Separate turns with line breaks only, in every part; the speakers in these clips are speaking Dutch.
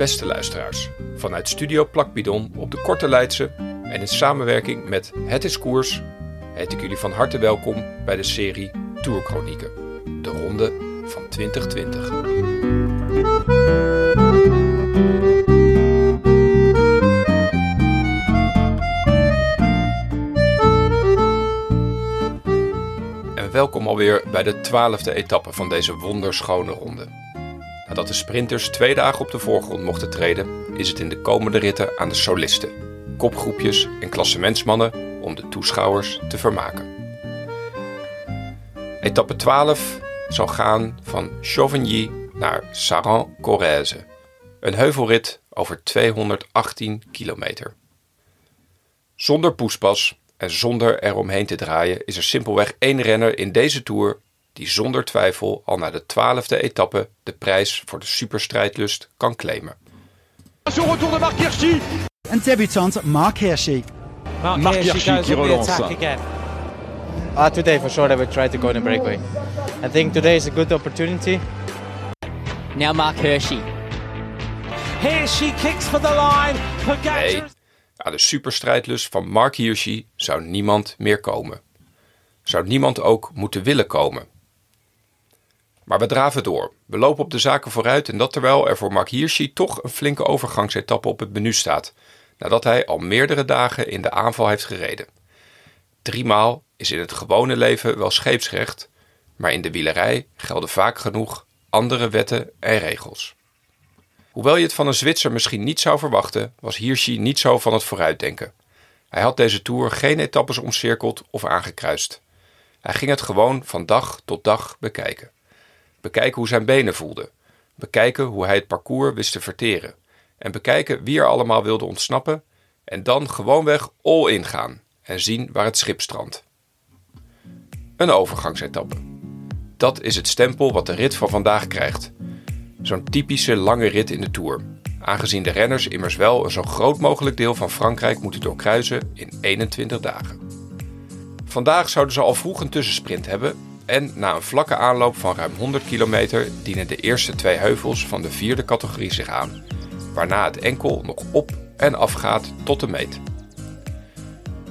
Beste luisteraars, vanuit Studio Plakbidon op de Korte Leidse en in samenwerking met Het is Koers heet ik jullie van harte welkom bij de serie Tourchronieken, de ronde van 2020. En welkom alweer bij de twaalfde etappe van deze wonderschone ronde. Nadat de sprinters twee dagen op de voorgrond mochten treden, is het in de komende ritten aan de solisten, kopgroepjes en klassementsmannen om de toeschouwers te vermaken. Etappe 12 zal gaan van Chauvigny naar Saran-Corrèze, een heuvelrit over 218 kilometer. Zonder poespas en zonder eromheen te draaien is er simpelweg één renner in deze Tour die zonder twijfel al na de twaalfde etappe de prijs voor de superstrijdlust kan claimen.
Sur retour de Marc Hirschi.
Een debutant Mark Hirschi.
Marc
Marc
Hirschi
Hirschi qui relance.
Uh, today, for sure, I will try to go in the breakaway. I think today is a good opportunity.
Now Mark Hershey.
Hirschi kicks for the line.
Nee, aan de superstrijdlust van Mark Hirschi zou niemand meer komen. Zou niemand ook moeten willen komen. Maar we draven door. We lopen op de zaken vooruit en dat terwijl er voor Mark Hirschi toch een flinke overgangsetappe op het menu staat, nadat hij al meerdere dagen in de aanval heeft gereden. Driemaal is in het gewone leven wel scheepsrecht, maar in de wielerij gelden vaak genoeg andere wetten en regels. Hoewel je het van een Zwitser misschien niet zou verwachten, was Hirschi niet zo van het vooruitdenken. Hij had deze Tour geen etappes omcirkeld of aangekruist. Hij ging het gewoon van dag tot dag bekijken. Bekijken hoe zijn benen voelden. Bekijken hoe hij het parcours wist te verteren. En bekijken wie er allemaal wilde ontsnappen. En dan gewoonweg all in gaan en zien waar het schip strandt. Een overgangsetappe. Dat is het stempel wat de rit van vandaag krijgt. Zo'n typische lange rit in de Tour. Aangezien de renners immers wel een zo groot mogelijk deel van Frankrijk moeten doorkruisen in 21 dagen. Vandaag zouden ze al vroeg een tussensprint hebben en na een vlakke aanloop van ruim 100 kilometer dienen de eerste twee heuvels van de vierde categorie zich aan, waarna het enkel nog op en af gaat tot de meet.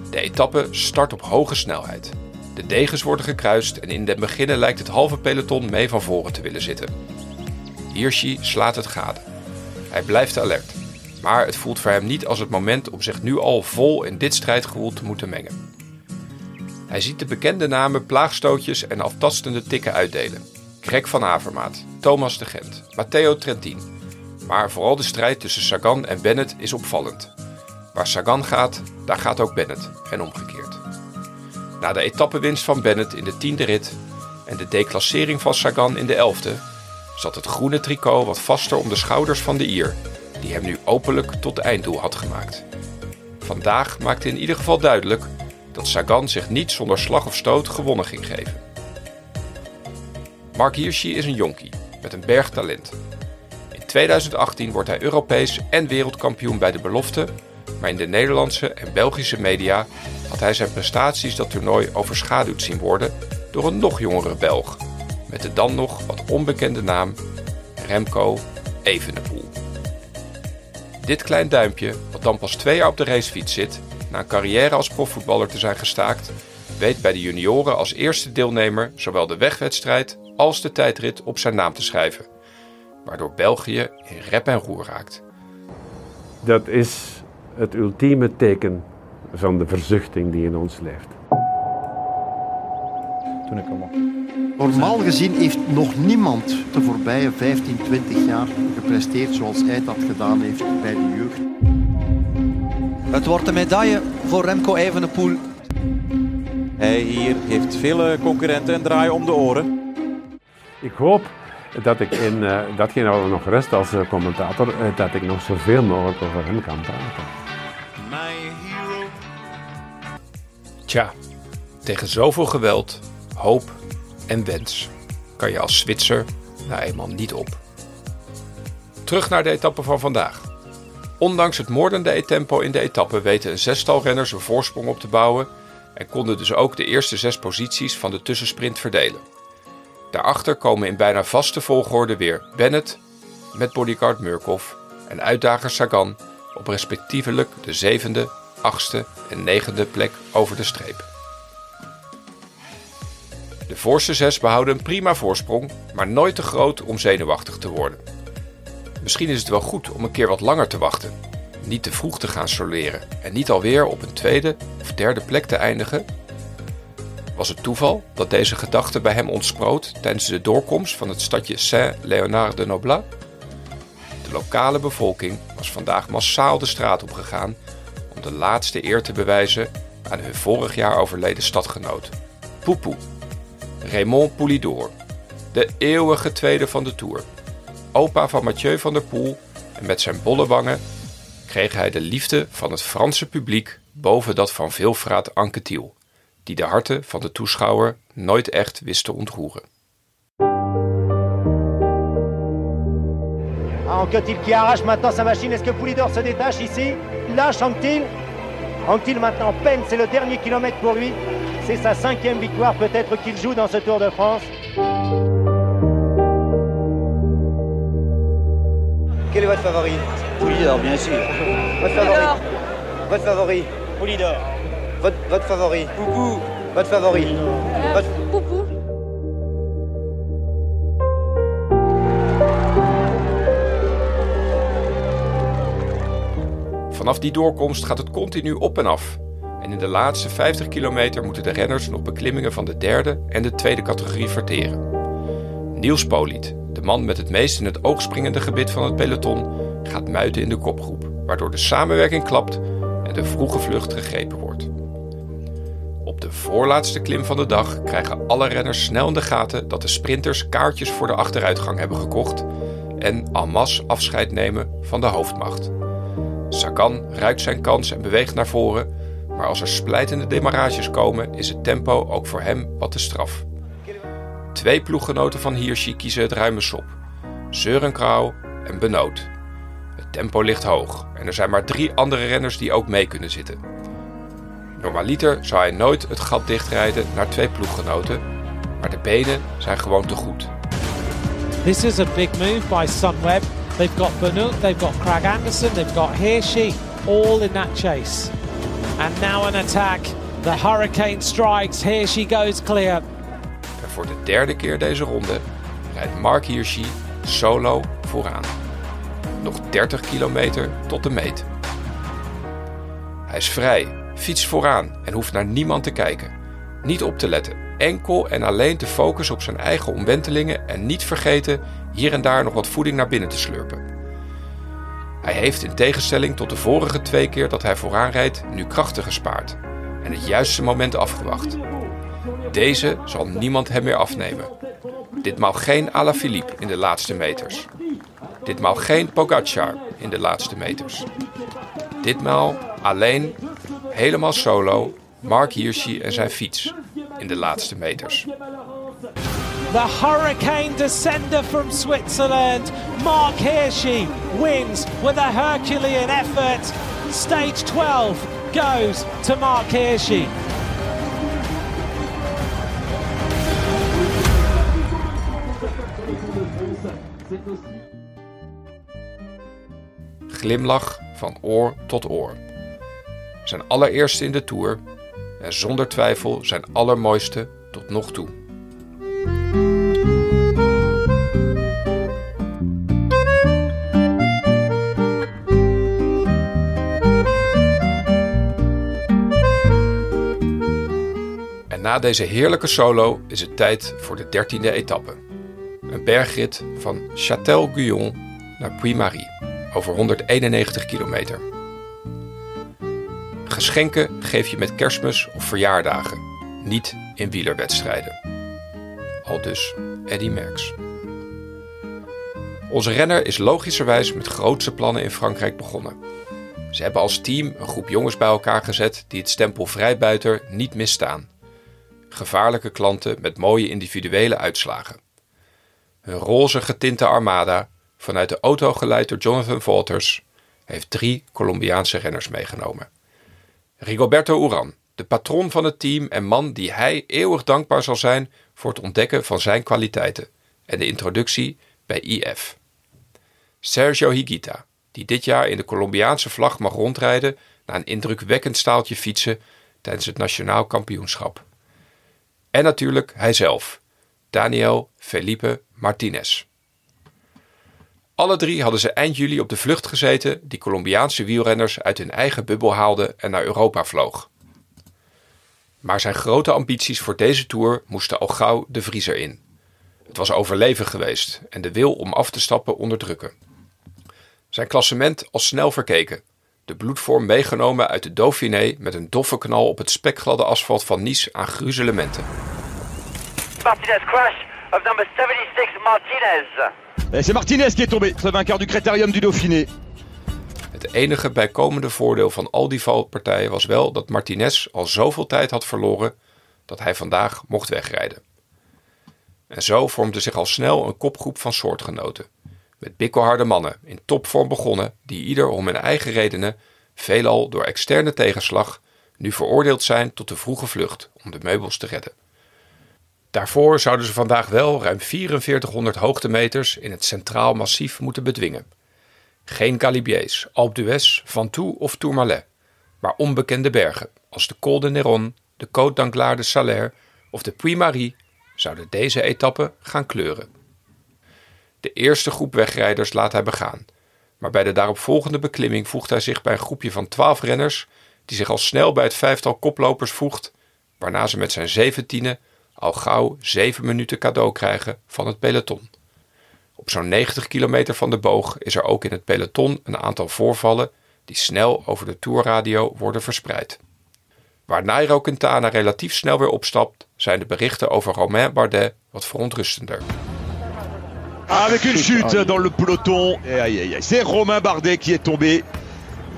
De etappe start op hoge snelheid. De degens worden gekruist en in den beginnen lijkt het halve peloton mee van voren te willen zitten. Hirschi slaat het gade. Hij blijft alert, maar het voelt voor hem niet als het moment om zich nu al vol in dit strijdgewoel te moeten mengen. Hij ziet de bekende namen plaagstootjes en aftastende tikken uitdelen. Greg van Avermaat, Thomas de Gent, Matteo Trentin. Maar vooral de strijd tussen Sagan en Bennett is opvallend. Waar Sagan gaat, daar gaat ook Bennett en omgekeerd. Na de etappewinst van Bennett in de tiende rit en de declassering van Sagan in de elfde, zat het groene tricot wat vaster om de schouders van de Ier, die hem nu openlijk tot einddoel had gemaakt. Vandaag maakte in ieder geval duidelijk dat Sagan zich niet zonder slag of stoot gewonnen ging geven. Mark Hirschi is een jonkie met een berg talent. In 2018 wordt hij Europees en wereldkampioen bij de belofte, maar in de Nederlandse en Belgische media had hij zijn prestaties dat toernooi overschaduwd zien worden door een nog jongere Belg, met de dan nog wat onbekende naam Remco Evenepoel. Dit klein duimpje, wat dan pas twee jaar op de racefiets zit, na een carrière als profvoetballer te zijn gestaakt, weet bij de junioren als eerste deelnemer zowel de wegwedstrijd als de tijdrit op zijn naam te schrijven, waardoor België in rep en roer raakt.
Dat is het ultieme teken van de verzuchting die in ons leeft.
Toen ik hem op.
Normaal gezien heeft nog niemand de voorbije 15, 20 jaar gepresteerd zoals hij dat gedaan heeft bij de jeugd.
Het wordt een medaille voor Remco Evenepoel.
Hij hier heeft vele concurrenten en draaien om de oren.
Ik hoop dat ik in eh, datgene wat er nog rest als eh, commentator, eh, dat ik nog zoveel mogelijk over hem kan praten.
Tja, tegen zoveel geweld, hoop en wens kan je als Zwitser nou eenmaal niet op. Terug naar de etappe van vandaag. Ondanks het moordende tempo in de etappe weten een zestal renners een voorsprong op te bouwen en konden dus ook de eerste zes posities van de tussensprint verdelen. Daarachter komen in bijna vaste volgorde weer Bennett met bodyguard Murkoff en uitdager Sagan op respectievelijk de zevende, achtste en negende plek over de streep. De voorste zes behouden een prima voorsprong, maar nooit te groot om zenuwachtig te worden. Misschien is het wel goed om een keer wat langer te wachten, niet te vroeg te gaan soleren en niet alweer op een tweede of derde plek te eindigen. Was het toeval dat deze gedachte bij hem ontsproot tijdens de doorkomst van het stadje Saint-Léonard de Noblat? De lokale bevolking was vandaag massaal de straat op gegaan om de laatste eer te bewijzen aan hun vorig jaar overleden stadgenoot, Poupou, Raymond Poulidor, de eeuwige tweede van de Tour. Opa van Mathieu van der Poel en met zijn bolle wangen kreeg hij de liefde van het Franse publiek boven dat van veelvraat Anquetil, die de harten van de toeschouwer nooit echt wist te ontroeren.
Anquetil qui arrache maintenant sa machine. Est-ce que Poulidor se détache ici lâche Anquetil. Anquetil maintenant peine, c'est le dernier kilomètre pour lui. C'est sa cinquième victoire peut-être qu'il joue dans ce Tour de France.
Votre favori
Poulidor, bien sûr.
Votre favori Votre favori
Poulidor.
Votre, votre favori Coucou Votre favori Votre-
Poepoe.
Vanaf die doorkomst gaat het continu op en af. En in de laatste 50 kilometer moeten de renners nog beklimmingen van de derde en de tweede categorie verteren. Niels Poliet, de man met het meest in het oog springende gebit van het peloton, gaat muiten in de kopgroep, waardoor de samenwerking klapt en de vroege vlucht gegrepen wordt. Op de voorlaatste klim van de dag krijgen alle renners snel in de gaten dat de sprinters kaartjes voor de achteruitgang hebben gekocht en masse afscheid nemen van de hoofdmacht. Sagan ruikt zijn kans en beweegt naar voren, maar als er splijtende demarages komen, is het tempo ook voor hem wat te straf. Twee ploeggenoten van Hirschi kiezen het ruime sop: Seurenkrauw en Benoot. Het tempo ligt hoog en er zijn maar drie andere renners die ook mee kunnen zitten. Normaliter zou hij nooit het gat dichtrijden naar twee ploeggenoten, maar de benen zijn gewoon te goed.
This is a big move by Sunweb. They've got Benoot, they've got Craig Anderson, they've got Hirschi, all in that chase. And now an attack. The hurricane strikes. Hirschi goes clear.
Voor de derde keer deze ronde rijdt Mark Hirschi solo vooraan. Nog 30 kilometer tot de meet. Hij is vrij, fietst vooraan en hoeft naar niemand te kijken. Niet op te letten, enkel en alleen te focussen op zijn eigen omwentelingen en niet vergeten hier en daar nog wat voeding naar binnen te slurpen. Hij heeft in tegenstelling tot de vorige twee keer dat hij vooraan rijdt nu krachten gespaard en het juiste moment afgewacht. Deze zal niemand hem meer afnemen. Ditmaal geen Alaphilippe in de laatste meters. Ditmaal geen Pogacar in de laatste meters. Ditmaal alleen, helemaal solo, Mark Hirschi en zijn fiets in de laatste meters.
The hurricane descender from Switzerland, Mark Hirschi, wins with a Herculean effort. Stage 12 goes to Mark Hirschi.
Glimlach van oor tot oor. Zijn allereerste in de Tour en zonder twijfel zijn allermooiste tot nog toe. En na deze heerlijke solo is het tijd voor de dertiende etappe. Een bergrit van Châtel-Guyon naar Puy-Marie over 191 kilometer. Geschenken geef je met kerstmis of verjaardagen, niet in wielerwedstrijden. Al dus Eddy Merckx. Onze renner is logischerwijs met grootse plannen in Frankrijk begonnen. Ze hebben als team een groep jongens bij elkaar gezet die het stempel vrijbuiter niet misstaan. Gevaarlijke klanten met mooie individuele uitslagen. Hun roze getinte armada, vanuit de auto geleid door Jonathan Walters, heeft drie Colombiaanse renners meegenomen. Rigoberto Uran, de patron van het team en man die hij eeuwig dankbaar zal zijn voor het ontdekken van zijn kwaliteiten en de introductie bij IF. Sergio Higuita, die dit jaar in de Colombiaanse vlag mag rondrijden na een indrukwekkend staaltje fietsen tijdens het nationaal kampioenschap. En natuurlijk hijzelf, Daniel Felipe Martinez. Alle drie hadden ze eind juli op de vlucht gezeten die Colombiaanse wielrenners uit hun eigen bubbel haalden en naar Europa vloog. Maar zijn grote ambities voor deze tour moesten al gauw de vriezer in. Het was overleven geweest en de wil om af te stappen onderdrukken. Zijn klassement al snel verkeken. De bloedvorm meegenomen uit de Dauphiné met een doffe knal op het spekgladde asfalt van Nice aan gruzelementen.
Martinez crash of number 76 Martinez.
C'est Martinez qui est tombé, le vainqueur du Critérium du Dauphiné.
Het enige bijkomende voordeel van al die valpartijen was wel dat Martinez al zoveel tijd had verloren dat hij vandaag mocht wegrijden. En zo vormde zich al snel een kopgroep van soortgenoten. Met bikkelharde mannen, in topvorm begonnen, die ieder om hun eigen redenen, veelal door externe tegenslag, nu veroordeeld zijn tot de vroege vlucht om de meubels te redden. Daarvoor zouden ze vandaag wel ruim 4400 hoogtemeters in het Centraal Massief moeten bedwingen. Geen Galibiers, Alpe d'Huez, Ventoux of Tourmalet, maar onbekende bergen als de Col de Néron, de Côte d'Anglade de Salaire of de Puy-Marie zouden deze etappe gaan kleuren. De eerste groep wegrijders laat hij begaan, maar bij de daaropvolgende beklimming voegt hij zich bij een groepje van twaalf renners die zich al snel bij het vijftal koplopers voegt, waarna ze met zijn zeventiende al gauw zeven minuten cadeau krijgen van het peloton. Op zo'n 90 kilometer van de boog is er ook in het peloton een aantal voorvallen die snel over de tourradio worden verspreid. Waar Nairo Quintana relatief snel weer opstapt, zijn de berichten over Romain Bardet wat verontrustender.
Avec une chute dans le peloton. Aïe, aïe, aïe. C'est Romain Bardet qui est tombé.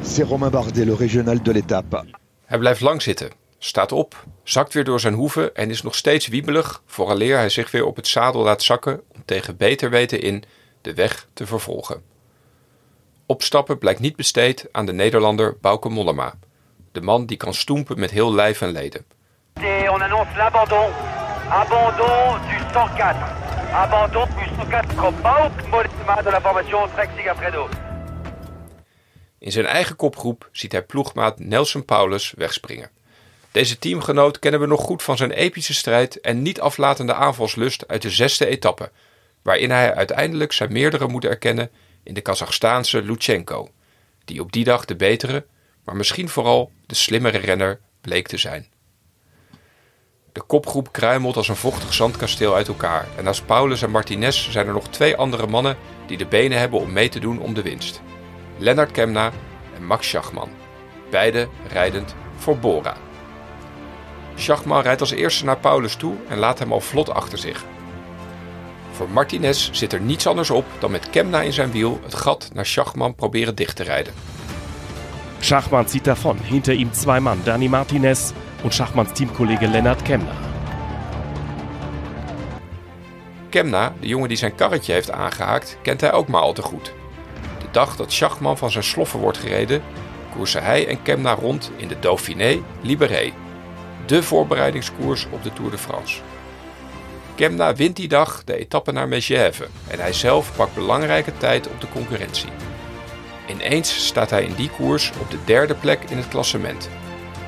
C'est Romain Bardet, le régional de l'étape.
Hij blijft lang zitten, staat op, zakt weer door zijn hoeven en is nog steeds wiebelig vooraleer hij zich weer op het zadel laat zakken om tegen beter weten in de weg te vervolgen. Opstappen blijkt niet besteed aan de Nederlander Bauke Mollema, de man die kan stoempen met heel lijf en leden.
On annonce l'abandon. Abandon du 104. Abandon du 104 Bauke Mollema de la formation Trek Sigafredo.
In zijn eigen kopgroep ziet hij ploegmaat Nelson Paulus wegspringen. Deze teamgenoot kennen we nog goed van zijn epische strijd en niet aflatende aanvalslust uit de zesde etappe, waarin hij uiteindelijk zijn meerdere moet erkennen in de Kazachstaanse Lutsenko, die op die dag de betere, maar misschien vooral de slimmere renner bleek te zijn. De kopgroep kruimelt als een vochtig zandkasteel uit elkaar en naast Paulus en Martinez zijn er nog twee andere mannen die de benen hebben om mee te doen om de winst. Lennart Kemna en Max Schachman, beide rijdend voor Bora. Schachman rijdt als eerste naar Paulus toe en laat hem al vlot achter zich. Voor Martinez zit er niets anders op dan met Kemna in zijn wiel het gat naar Schachman proberen dicht te rijden.
Schachmann zieht davon. Hinter ihm zwei Mann, Dani Martinez und Schachmanns Teamkollege Lennart Kemner.
Kemna, de jongen die zijn karretje heeft aangehaakt, kent hij ook maar al te goed. De dag dat Schachman van zijn sloffen wordt gereden, koersen hij en Kemna rond in de Dauphiné Libéré, de voorbereidingskoers op de Tour de France. Kemna wint die dag de etappe naar Megève en hij zelf pakt belangrijke tijd op de concurrentie. Ineens staat hij in die koers op de derde plek in het klassement,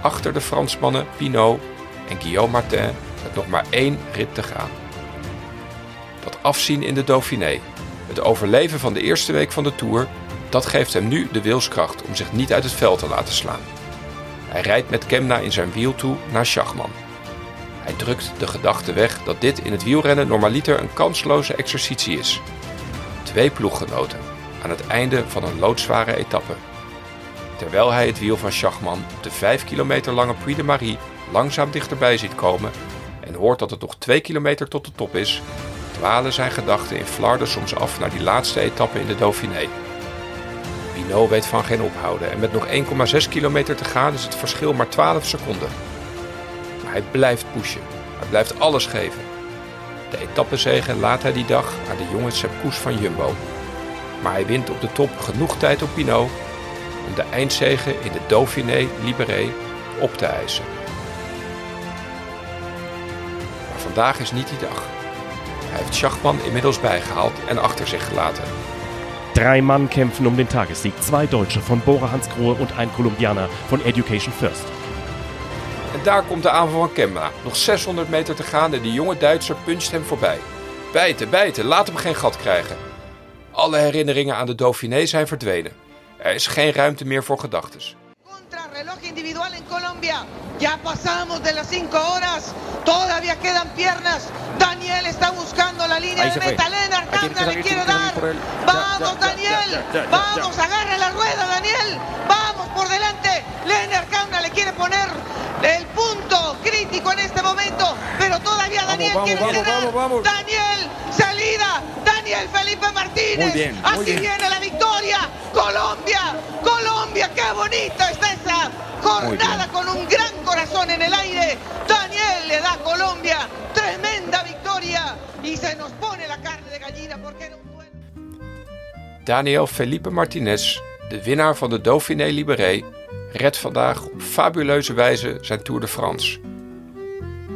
achter de Fransmannen Pinot en Guillaume Martin met nog maar één rit te gaan. Dat afzien in de Dauphiné, het overleven van de eerste week van de Tour, dat geeft hem nu de wilskracht om zich niet uit het veld te laten slaan. Hij rijdt met Kemna in zijn wiel toe naar Schachman. Hij drukt de gedachte weg dat dit in het wielrennen normaliter een kansloze exercitie is. Twee ploeggenoten aan het einde van een loodzware etappe. Terwijl hij het wiel van Schachman op de 5 kilometer lange Puy de Marie langzaam dichterbij ziet komen en hoort dat het nog 2 kilometer tot de top is, dwalen zijn gedachten in Flarden soms af naar die laatste etappe in de Dauphiné. Pinot weet van geen ophouden en met nog 1,6 kilometer te gaan is het verschil maar 12 seconden. Maar hij blijft pushen, hij blijft alles geven. De etappezegen laat hij die dag aan de jonge Sepp Koes van Jumbo. Maar hij wint op de top genoeg tijd op Pinot om de eindzege in de Dauphiné Libéré op te eisen. Maar vandaag is niet die dag. Hij heeft Schachman inmiddels bijgehaald en achter zich gelaten.
Drei Mann kämpfen um den Tagessieg. Zwei Deutsche von Bora Hansgrohe und ein Kolumbianer von Education First.
En daar komt de aanval van Kemna. Nog 600 meter te gaan en de jonge Duitser puncht hem voorbij. Bijten, bijten, laat hem geen gat krijgen. Alle herinneringen aan de Dauphiné zijn verdwenen. Er is geen ruimte meer voor gedachtes.
Individual en Colombia. Ya pasamos de las 5 horas. Todavía quedan piernas. Daniel está buscando la línea de meta. Kamna le quiere dar. Vamos, Daniel. Vamos, agarra la rueda, Daniel. Vamos por delante. Lennart Kamna le quiere poner el punto crítico en este momento. Pero todavía Daniel quiere vamos, Daniel, salida. Daniel Felipe Martínez. Así viene la victoria. Colombia, Colombia, qué bonita está esa jornada con un gran corazón en el aire. Daniel le da a Colombia tremenda victoria y se nos pone la carne de gallina porque era un duelo.
Daniel Felipe Martinez, de winnaar van de Dauphiné Libéré, redt vandaag op fabuleuze wijze zijn Tour de France.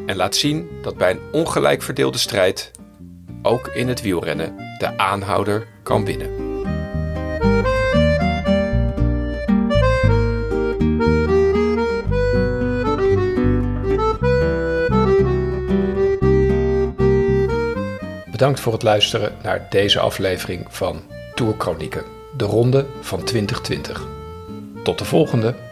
En laat zien dat bij een ongelijk verdeelde strijd ook in het wielrennen de aanhouder kan winnen. Bedankt voor het luisteren naar deze aflevering van Tourchronieken, de ronde van 2020. Tot de volgende!